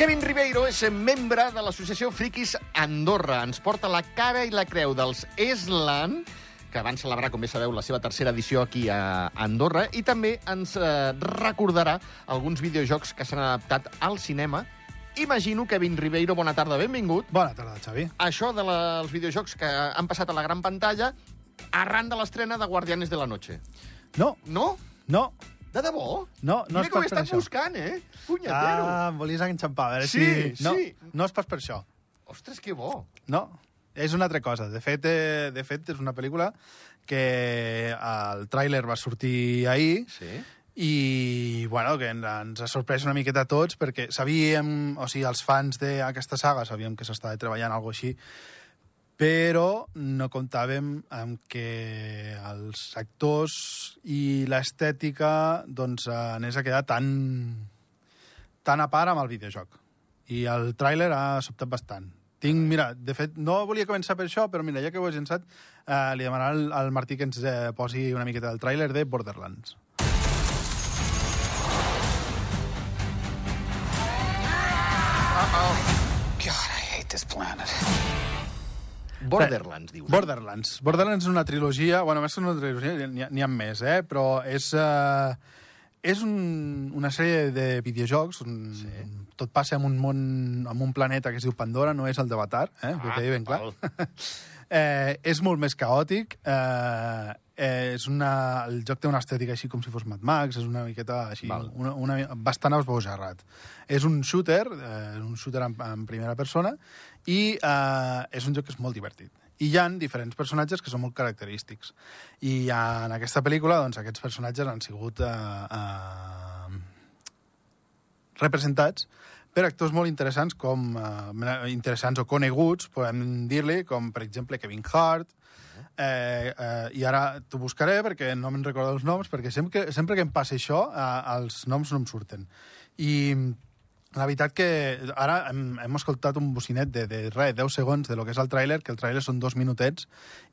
Kevin Ribeiro és membre de l'associació Friquis Andorra. Ens porta la cara i la creu dels Eslan, que van celebrar, com bé sabeu, la seva tercera edició aquí a Andorra, i també ens eh, recordarà alguns videojocs que s'han adaptat al cinema. Imagino, Kevin Ribeiro, bona tarda, benvingut. Bona tarda, Xavi. Això de la, els videojocs que han passat a la gran pantalla arran de l'estrena de Guardianes de la Noche. No, No? no, De debò? no, no Mira és que ho he estat això. buscant, eh? Punyetero. Ah, em volies enxampar, a veure Sí, si... No, sí. no és pas per això. Ostres, que bo. No, és una altra cosa. De fet, eh, de fet és una pel·lícula que el tràiler va sortir ahir Sí. i, bueno, que ens, ens ha sorprès una miqueta a tots perquè sabíem, o sigui, els fans d'aquesta saga sabíem que s'estava treballant alguna així, però no comptàvem amb que els actors i l'estètica doncs, eh, anés a quedar tan, tan a part amb el videojoc. I el tràiler ha sobtat bastant. Tinc, mira, de fet, no volia començar per això, però mira, ja que ho he llançat, eh, li demanarà al, al Martí que ens eh, posi una miqueta del tràiler de Borderlands. God, I hate this planet. Borderlands, dius. Borderlands. Borderlands és una trilogia, bueno, més que una trilogia, n'hi ha, ha més, eh? però és, eh, és un, una sèrie de videojocs, un, sí. tot passa en un món, en un planeta que es diu Pandora, no és el d'Avatar, eh? Ah, que ben clar. eh, és molt més caòtic, eh, eh, és una, el joc té una estètica així com si fos Mad Max, és una miqueta així, Val. una, una, bastant esbojarrat. És un shooter, eh, un shooter en, en primera persona, i eh, és un joc que és molt divertit. I hi han diferents personatges que són molt característics. I en aquesta pel·lícula, doncs, aquests personatges han sigut eh, eh, representats per actors molt interessants com eh, interessants o coneguts, podem dir-li, com per exemple Kevin Hart, eh, eh, i ara t'ho buscaré perquè no me'n recordo els noms, perquè sempre, sempre que em passa això, eh, els noms no em surten. I la veritat que ara hem, hem escoltat un bocinet de, de res, 10 segons de lo que és el tràiler, que el tràiler són dos minutets,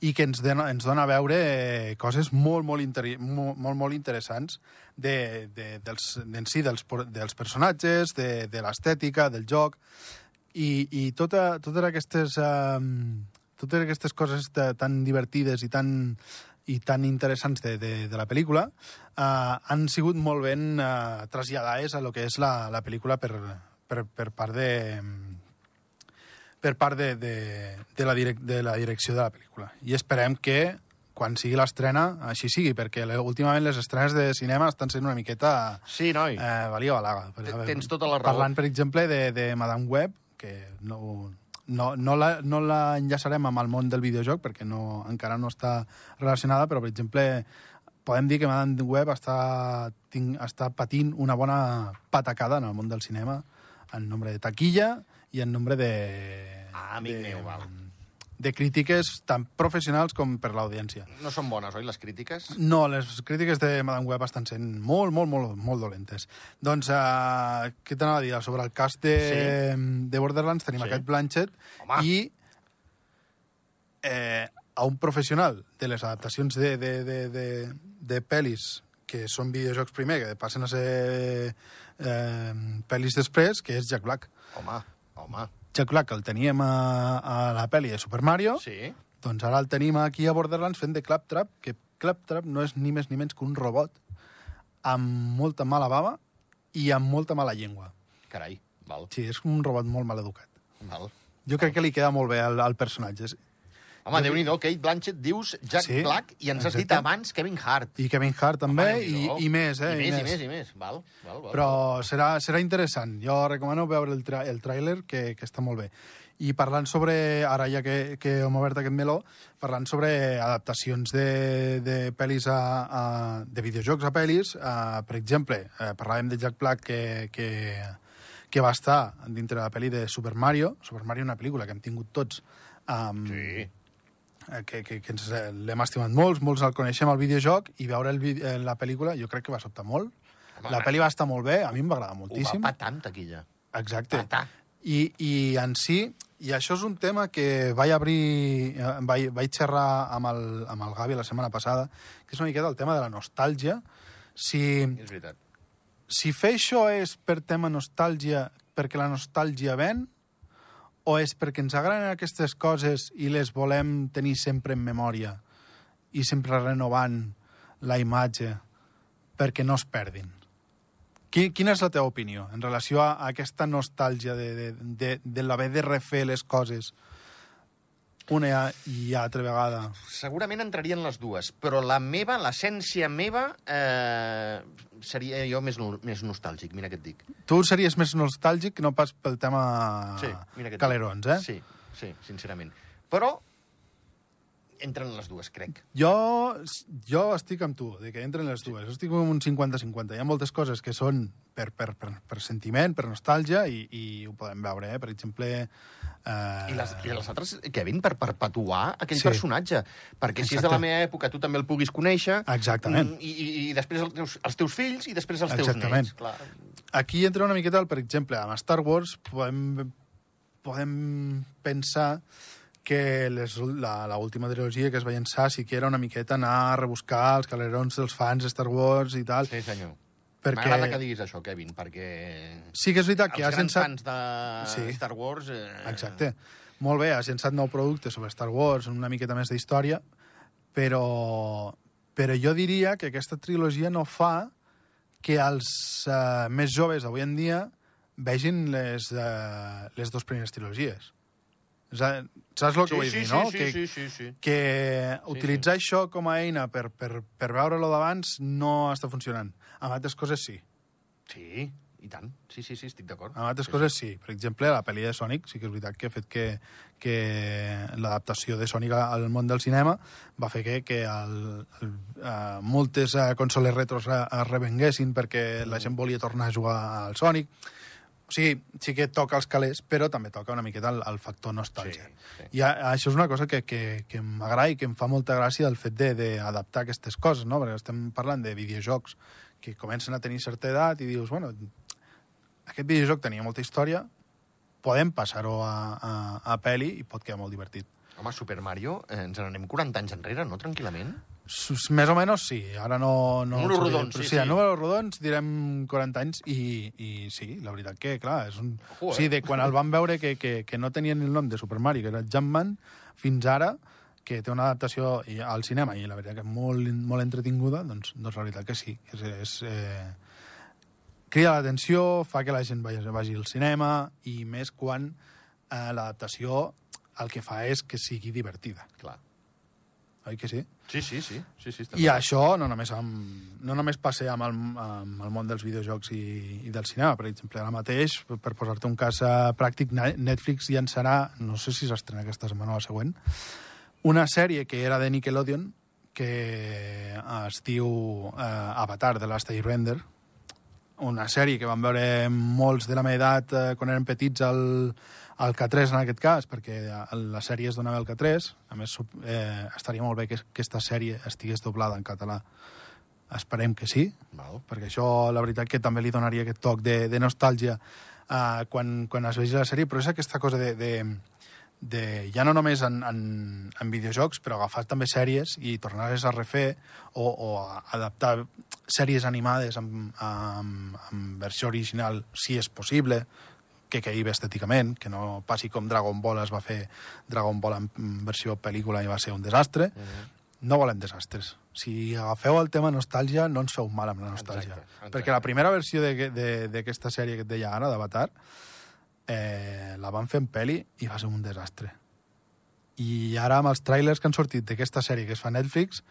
i que ens, dona, ens dona a veure eh, coses molt, molt, interi molt, molt, molt interessants de, de, dels, en si dels, dels personatges, de, de l'estètica, del joc, i, i tota, totes aquestes... Um, totes aquestes coses ta- tan divertides i tan, i tan interessants de, de, de la pel·lícula uh, han sigut molt ben uh, traslladades a lo que és la, la pel·lícula per, per, per part de per part de, de, de, la direc de la direcció de la pel·lícula. I esperem que quan sigui l'estrena, així sigui, perquè últimament les estrenes de cinema estan sent una miqueta Sí, noi. eh, valia balaga. Te- tens tota la raó. Parlant, per exemple, de, de Madame Web, que no, no, no, la, no la enllaçarem amb el món del videojoc, perquè no, encara no està relacionada, però, per exemple, podem dir que Madame Web està, tinc, està patint una bona patacada en el món del cinema, en nombre de taquilla i en nombre de... Ah, amic de, meu, val. De crítiques tant professionals com per l'audiència. No són bones, oi, les crítiques? No, les crítiques de Madame Web estan sent molt, molt, molt, molt dolentes. Doncs, uh, què t'anava a dir? Sobre el cast de, de Borderlands tenim Sí. aquest Blanchett Home. i eh, a un professional de les adaptacions de, de, de, de, de pel·lis que són videojocs primer, que passen a ser eh, pel·lis després, que és Jack Black. Home, home. Jack Black el teníem a, a la pel·li de Super Mario, Sí. doncs ara el tenim aquí a Borderlands fent de Claptrap, que Claptrap no és ni més ni menys que un robot amb molta mala bava i amb molta mala llengua. Carai, val, Sí, és un robot molt mal educat. val. Jo crec que li queda molt bé al, al personatge. Home, déu-n'hi-do, Kate Blanchett, dius Jack Sí, Black i ens has dit exacte. abans Kevin Hart. I Kevin Hart també, Home, i, i més, eh? I més, i més, i més. Val, val, val. Però serà, serà interessant. Jo recomano veure el, tra el tràiler, que, que està molt bé. I parlant sobre, ara ja que, que hem obert aquest meló, parlant sobre adaptacions de, de pel·lis a, a, de videojocs a pel·lis, a, per exemple, eh, parlàvem de Jack Black que, que, que va estar dintre de la pel·li de Super Mario. Super Mario, una pel·lícula que hem tingut tots um, Sí. Eh, que, que, que ens eh, l'hem estimat molts, molts el coneixem al videojoc, i veure el, eh, la pel·lícula jo crec que va sobtar molt. Home, la pel·li va estar molt bé, a mi em va agradar Ho moltíssim. va patar amb taquilla. Exacte. Patar. I, I en si, i això és un tema que vaig obrir, eh, vaig, vaig xerrar amb el, amb el Gavi la setmana passada, que és una miqueta el tema de la nostàlgia. Si, És veritat. si fer això és per tema nostàlgia, perquè la nostàlgia ven o és perquè ens agraden aquestes coses i les volem tenir sempre en memòria i sempre renovant la imatge perquè no es perdin? Qui- Quina és la teva opinió en relació a aquesta nostàlgia de, de, de, de l'haver de refer les coses una i altra vegada? Segurament entrarien les dues, però la meva, l'essència meva, eh, seria jo més, no, més nostàlgic, mira què et dic. Tu series més nostàlgic no pas pel tema Sí, mira calerons, eh? Sí, sí, sincerament. Però entren les dues, crec. Jo, jo estic amb tu, de que entren les dues. Jo estic amb un 50-50. Hi ha moltes coses que són per, per, per, per sentiment, per nostàlgia, i, i ho podem veure, eh? Per exemple... Eh... I les, I les altres, Kevin, per perpetuar aquell Sí. sí. personatge. Perquè si és de Exacte. la meva època, tu també el puguis conèixer. Exactament. mm, I, i, i després els teus, els teus fills i després els teus Exactament. nets. Clar. Aquí entra una miqueta, per exemple, amb Star Wars podem, podem pensar que les, la, la última trilogia que es va llançar sí que era una miqueta anar a rebuscar els calerons dels fans de Star Wars i tal, Sí, senyor. perquè M'agrada que diguis això, Kevin, perquè sí que és veritat que els grans fans de Sí. Star Wars... Eh... Exacte. Molt bé, has llançat nou producte sobre Star Wars, una miqueta més d'història, però, però jo diria que aquesta trilogia no fa que els uh, més joves d'avui en dia vegin les, uh, les dues primeres trilogies. Saps el que Sí, vull sí, dir, sí, no? sí, que, sí, sí, sí. que utilitzar això com a eina per, per, per veure-lo d'abans no està funcionant. Amb altres coses sí. Sí, i tant. Sí, sí, sí, estic d'acord. Amb altres sí, coses sí. Per exemple, la pel·li de Sonic sí que és veritat que ha fet que, que l'adaptació de Sonic al món del cinema va fer que, que el, el, uh, moltes uh, consoles retros uh, es revenguessin perquè la gent volia tornar a jugar al Sonic. O sigui, sí que toca els calés, però també toca una miqueta el, el factor nostàlgia. Sí, sí. I a, això és una cosa que, que, que m'agrada i que em fa molta gràcia el fet de- d'adaptar aquestes coses, no? Perquè estem parlant de videojocs que comencen a tenir certa edat i dius, bueno, aquest videojoc tenia molta història, podem passar-ho a, a, a pel·li i pot quedar molt divertit. Home, Super Mario, eh, ens n'anem 40 anys enrere, no? Tranquil·lament. S- Més o menys sí, ara no... no Números rodons, però sí, sí, sí. números rodons direm 40 anys i, i sí, la veritat que, clar, és un... Ojo, eh? de quan el van veure que, que, que no tenien el nom de Super Mario, que era Jumpman, fins ara, que té una adaptació al cinema i la veritat que és molt, molt entretinguda, doncs, doncs la veritat que sí. És, és, eh, crida l'atenció, fa que la gent vagi, vagi al cinema i més quan eh, l'adaptació el que fa és que sigui divertida. Clar. Oi que sí? Sí, sí, sí. sí, sí I això no només, amb, no només passa amb el, amb el món dels videojocs i, i del cinema. Per exemple, ara mateix, per, per posar-te un cas eh, pràctic, Ne- Netflix llançarà, no sé si s'estrena aquesta setmana o la següent, una sèrie que era de Nickelodeon, que es diu eh, Avatar, de Last Airbender, una sèrie que van veure molts de la meva edat eh, quan eren petits al, al K3 en aquest cas, perquè la sèrie es donava al K3. A més, eh, estaria molt bé que aquesta sèrie estigués doblada en català. Esperem que sí, Val. perquè això la veritat que també li donaria aquest toc de, de nostàlgia uh, quan, quan es vegi la sèrie, però és aquesta cosa de, de, de ja no només en, en, en videojocs, però agafar també sèries i tornar-les a refer o, o a adaptar sèries animades amb, amb, amb versió original, si és possible, que bé estèticament, que no passi com Dragon Ball es va fer Dragon Ball en versió pel·lícula i va ser un desastre. Mhm. No volem desastres. Si agafeu el tema nostàlgia, no ens feu mal amb la nostàlgia. Exacte, exacte. Perquè la primera versió d'aquesta sèrie que et deia ara, d'Avatar, eh, la van fer en peli i va ser un desastre. I ara, amb els trailers que han sortit d'aquesta sèrie que es fa a Netflix,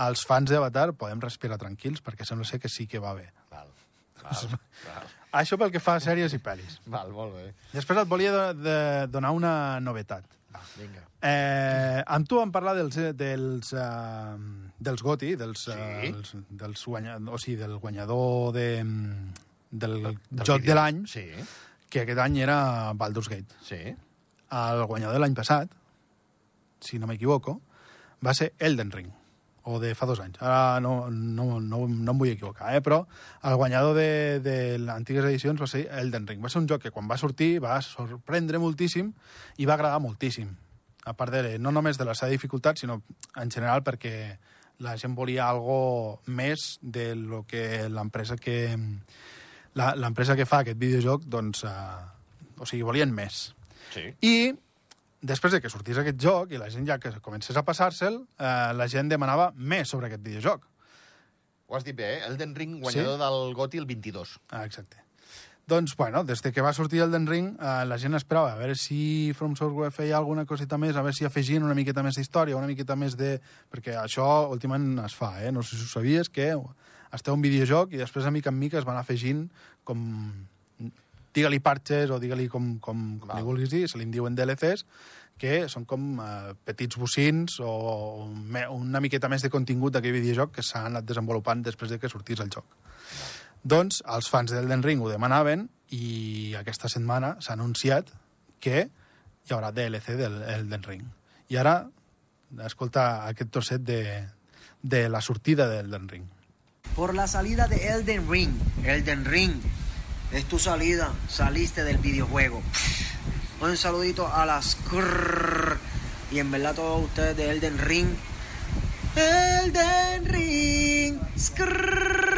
els fans d'Avatar podem respirar tranquils, perquè sembla ser que sí que va bé. Val. Val. Val. Això pel que fa a sèries i pel·lis. Val, molt bé. Després et volia de, de donar una novetat. Va, vinga. Eh, amb tu vam parlar dels, dels, uh, dels GOTI, dels, Sí. uh, els, dels guanya, o sigui, del guanyador de, del, Del joc vídeo. de l'any, Sí, que aquest any era Baldur's Gate. sí. El guanyador de l'any passat, si no m'equivoco, va ser Elden Ring, o de fa dos anys. Ara no, no, no, no em vull equivocar, eh? però el guanyador de, de les antigues edicions va ser Elden Ring. Va ser un joc que quan va sortir va sorprendre moltíssim i va agradar moltíssim. A part de, no només de la seva dificultat, sinó en general perquè la gent volia algo més de lo que l'empresa que, la- l'empresa que fa aquest videojoc, doncs, eh, o sigui, volien més. Sí. I després de que sortís aquest joc i la gent ja que comencés a passar-se'l, eh, la gent demanava més sobre aquest videojoc. Ho has dit bé, eh? Elden Ring, guanyador Sí? del GOTY el 22. Ah, exacte. Doncs, bueno, des de que va sortir Elden Ring, eh, la gent esperava a veure si From Software feia alguna coseta més, a veure si afegien una miqueta més d'història, una miqueta més de... Perquè això últimament es fa, eh? No sé si ho sabies, que es té un videojoc i després, de mica en mica, es van afegint com... Digue-li parches o digue-li com, com, com li vulguis dir, se li en diuen DLCs, que són com eh, petits bocins o me, una miqueta més de contingut d'aquell videojoc que s'ha anat desenvolupant després de que sortís el joc. Doncs els fans d'Elden Ring ho demanaven i aquesta setmana s'ha anunciat que hi haurà DLC del Elden Ring. I ara, escolta aquest trosset de, de la sortida d'Elden Ring. por la salida de Elden Ring. Elden Ring es tu salida, saliste del videojuego. Un saludito a las crrr. y en verdad todos ustedes de Elden Ring. Elden Ring, skrrr.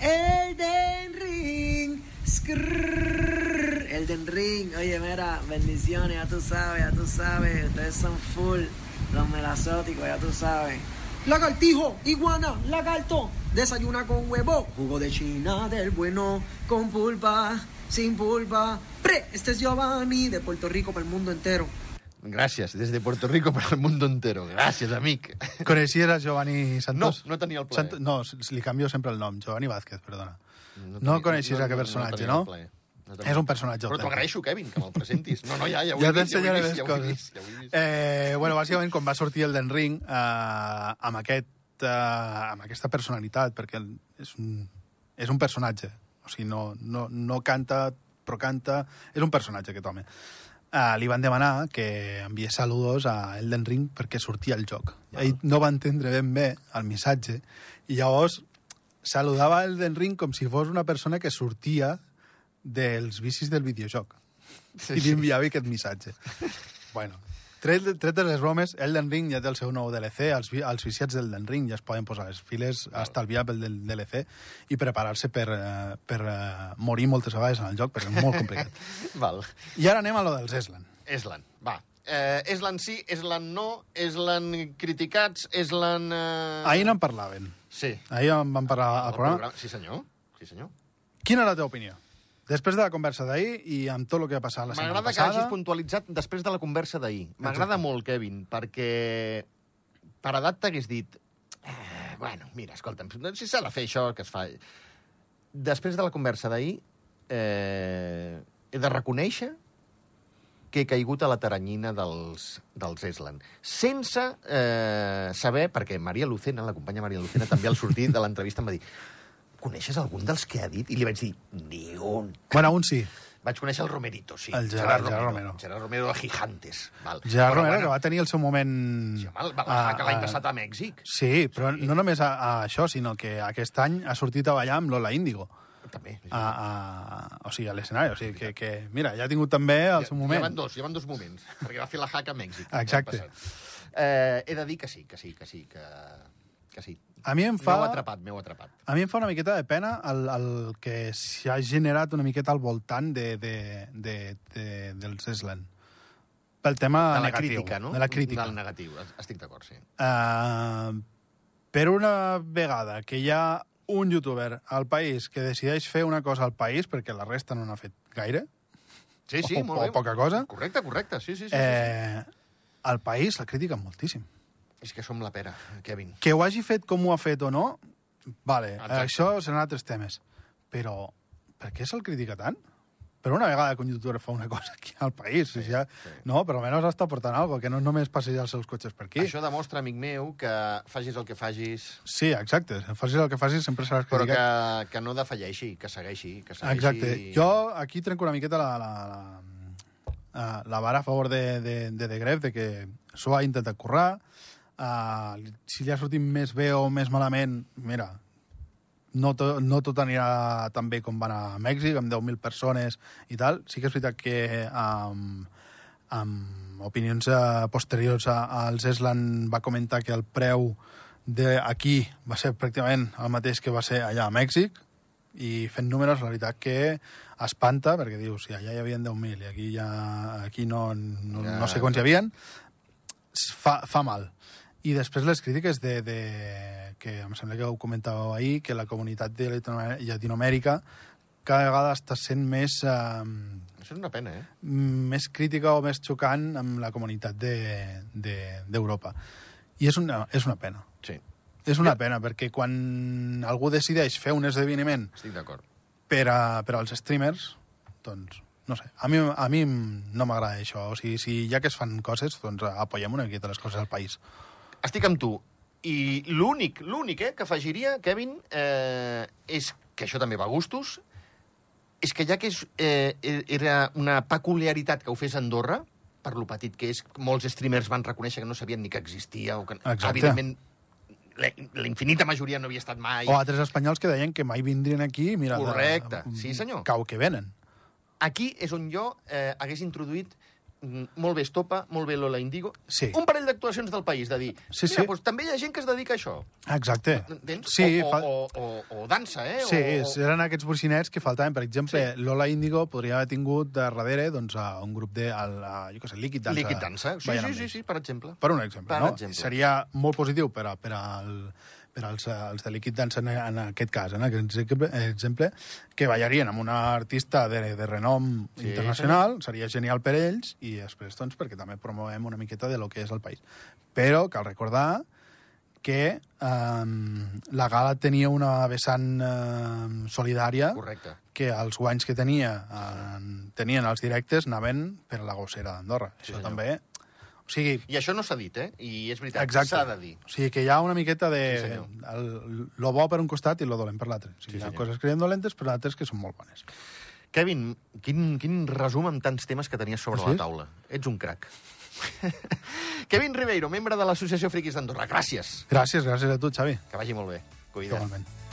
Elden Ring. Elden Ring, oye mira, bendiciones, ya tú sabes, ya tú sabes, ustedes son full, los melasóticos, ya tú sabes. Lagartijo, iguana, lagarto, desayuna con huevo, jugo de China del bueno, con pulpa, sin pulpa. Pre, este es Giovanni de Puerto Rico para el mundo entero. Gràcies, des de Puerto Rico per al mundo entero. Gràcies, amic. Coneixies a Giovanni No, Santos? no tenia el plaer. Sant... No, li canvio sempre el nom. Giovanni Vázquez, perdona. No, No tenia- coneixies aquest personatge, tenia no? el plaer. No tenia- És un personatge Però t'ho autèntic. agraeixo, Kevin, que me'l presentis. No, no, ja, ja ho Ja he vist, ja t'ensenyaré les ja coses. vist, ja vist. Eh, bueno, bàsicament, quan va sortir el Den Ring, eh, amb, aquest, eh, amb aquesta personalitat, perquè és un, és un personatge. O sigui, no, no, no canta, però canta... És un personatge, aquest home. Eh, li van demanar que enviés saludos a Elden Ring perquè sortia el joc. Ell no va entendre ben bé el missatge i llavors saludava Elden Ring com si fos una persona que sortia dels vicis del videojoc i li enviava aquest missatge. bueno, tret, tret de les bromes, Elden Ring ja té el seu nou DLC, els, els viciats d'Elden Ring ja es poden posar les files, estalviar pel del DLC i preparar-se per, eh, per eh, morir moltes vegades en el joc, perquè és molt complicat. Val. I ara anem a lo dels Eslan. Eslan, va. Eh, Eslan sí, Eslan no, Eslan criticats, Eslan... Eh... Ahir no en parlaven. Sí. Ahir en vam parlar al El programa. Sí, senyor. Sí, senyor. Quina és la teva opinió? Després de la conversa d'ahir i amb tot el que ha passat la setmana M'agrada que passada... hagis puntualitzat després de la conversa d'ahir. M'agrada molt, Kevin, perquè per edat t'hagués dit eh, bueno, mira, escolta'm, si s'ha de fer això, que es fa... Després de la conversa d'ahir, eh, he de reconèixer que he caigut a la taranyina dels, dels Eslan. Sense eh, saber, perquè Maria Lucena, la companya Maria Lucena, també al sortir de l'entrevista em va dir coneixes algun dels que ha dit? I li vaig dir, ni un. Bueno, un sí. Vaig conèixer el Romerito, sí. El Gerard- Gerard Romero. Gerard Romero de Gigantes. Val. Gerard Però, Romero, bueno, que va tenir el seu moment... Sí, home, el va a- que l'any passat a Mèxic. Sí, però no només a, a això, sinó que aquest any ha sortit a ballar amb Lola Índigo. També. A, a, o sigui, a l'escenari. O sigui, que, que, mira, ja ha tingut també el seu moment. Hi van dos, hi van dos moments, perquè va fer la hack a Mèxic. Exacte. Eh, he de dir que sí, que sí, que sí, que, que sí. A mi em fa... M'heu atrapat, m'heu atrapat. A mi em fa una miqueta de pena el, el que s'ha generat una miqueta al voltant de, de, de, de, dels Eslan. Pel tema De la negatiu. crítica, no? De la crítica. Del negatiu, estic d'acord, sí. Uh, per una vegada que hi ha un youtuber al país que decideix fer una cosa al país, perquè la resta no n'ha fet gaire, Sí, sí, O- molt o bé. poca cosa. Correcte, correcte, sí, sí, sí. sí, sí. eh, al país la critiquen moltíssim. És que som la pera, Kevin. Que ho hagi fet com ho ha fet o no, vale, Exacte. això seran altres temes. Però per què se'l critica tant? Per una vegada que un youtuber fa una cosa aquí al país. Sí, ja, sí. No, però almenys està portant alguna cosa, que no és només passejar els seus cotxes per aquí. Això demostra, amic meu, que facis el que facis, Sí, exacte. Facis el que facis, sempre seràs però que, criticat. que no defalleixi, que segueixi, que segueixi... Exacte. Jo aquí trenco una miqueta la, la, la, la, la vara a favor de, de, de The Gref, de que s'ho ha intentat currar. Uh, si li ha sortit més bé o més malament, mira, no, to, no tot anirà tan bé com va anar a Mèxic, amb 10.000 persones i tal. Sí que és veritat que amb, amb opinions uh, posteriors als Eslan va comentar que el preu d'aquí va ser pràcticament el mateix que va ser allà a Mèxic, I fent números, la veritat que espanta, perquè dius, si allà hi havia 10.000 i aquí, ja, aquí no, no, Ja. no sé quants hi havien, fa, fa mal. I després les crítiques de, de, que em sembla que ho comentàveu ahir, que la comunitat de Llatinoamè- Llatinoamèrica cada vegada està sent més, eh, Això és una pena, eh? més crítica o més xocant amb la comunitat d'Europa. De, d'Europa. I és una, és una pena. Sí, És una pena, perquè quan algú decideix fer un esdeveniment estic d'acord. per, a, per als streamers, doncs, no sé, a mi, a mi no m'agrada això. O sigui, si ja que es fan coses, doncs apoyem una miqueta les coses al país. Estic amb tu. I l'únic, l'únic eh, que afegiria, Kevin, eh, és que això també va a gustos, és que ja que és, eh, era una peculiaritat que ho fes Andorra, per lo petit que és, molts streamers van reconèixer que no sabien ni que existia, o que, Exacte. evidentment, la, infinita majoria no havia estat mai. O altres espanyols que deien que mai vindrien aquí, mira... de- Correcte. Sí, senyor. Cau que venen. Aquí és on jo eh, hagués introduït mm, molt bé Estopa, molt bé Lola Indigo, Sí. un parell d'actuacions del país, de dir, Sí, mira, sí. Doncs, també hi ha gent que es dedica a això. Exacte. Entens? Sí, o, fa... o, o, o, o dansa, eh? Sí, o, o... eren aquests bocinets que faltaven. Per exemple, sí. Lola Índigo podria haver tingut de darrere doncs, a un grup de, a, a, jo què sé, Líquid Dansa. Líquid dansa. Sí, sí, sí, sí, per exemple. Per un exemple, Per no? exemple. Seria molt positiu per, a, per, al, per als, als de Líquid Dansa en, en aquest cas, en aquest exemple, que ballarien amb una artista de, de renom Sí, internacional, seria genial per ells, i després, doncs, perquè també promovem una miqueta de lo que és el país. Però cal recordar que eh, la gala tenia una vessant eh, solidària Correcte. que els guanys que tenia eh, tenien els directes anaven per la gossera d'Andorra. Sí, Això senyor. també... O sigui, I això no s'ha dit, eh? I és veritat, s'ha de dir. O sigui que hi ha una miqueta de... Sí, senyor. el, lo bo per un costat i lo dolent per l'altre. O sigui, Sí, hi ha senyor. coses que dolentes, però altres que són molt bones. Kevin, quin, quin resum amb tants temes que tenies sobre sí? la taula. Ets un crac. Kevin Ribeiro, membre de l'Associació Friquis d'Andorra. Gràcies. Gràcies, gràcies a tu, Xavi. Que vagi molt bé. Cuida't. Igualment.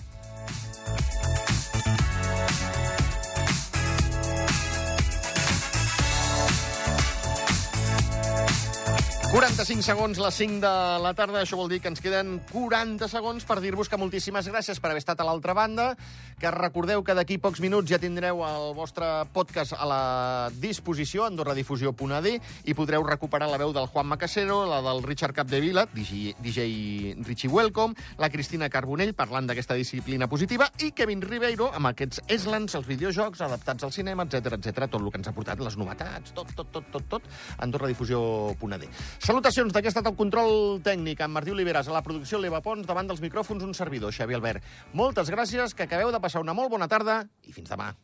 45 segons, les 5 de la tarda. Això vol dir que ens queden 40 segons per dir-vos que moltíssimes gràcies per haver estat a l'altra banda, que recordeu que d'aquí pocs minuts ja tindreu el vostre podcast a la disposició, andorradifusió.ad, i podreu recuperar la veu del Juan Macasero, la del Richard Capdevila, DJ, DJ Richie Welcome, la Cristina Carbonell parlant d'aquesta disciplina positiva, i Kevin Ribeiro amb aquests Eslans, els videojocs adaptats al cinema, etc etc tot el que ens ha portat, les novetats, tot, tot, tot, tot, tot, andorradifusió.ad. Salutacions, d'aquí ha estat el control tècnic amb Martí Oliveres, a la producció l'Eva Pons, davant dels micròfons un servidor, Xavi Albert. Moltes gràcies, que acabeu de passar una molt bona tarda i fins demà.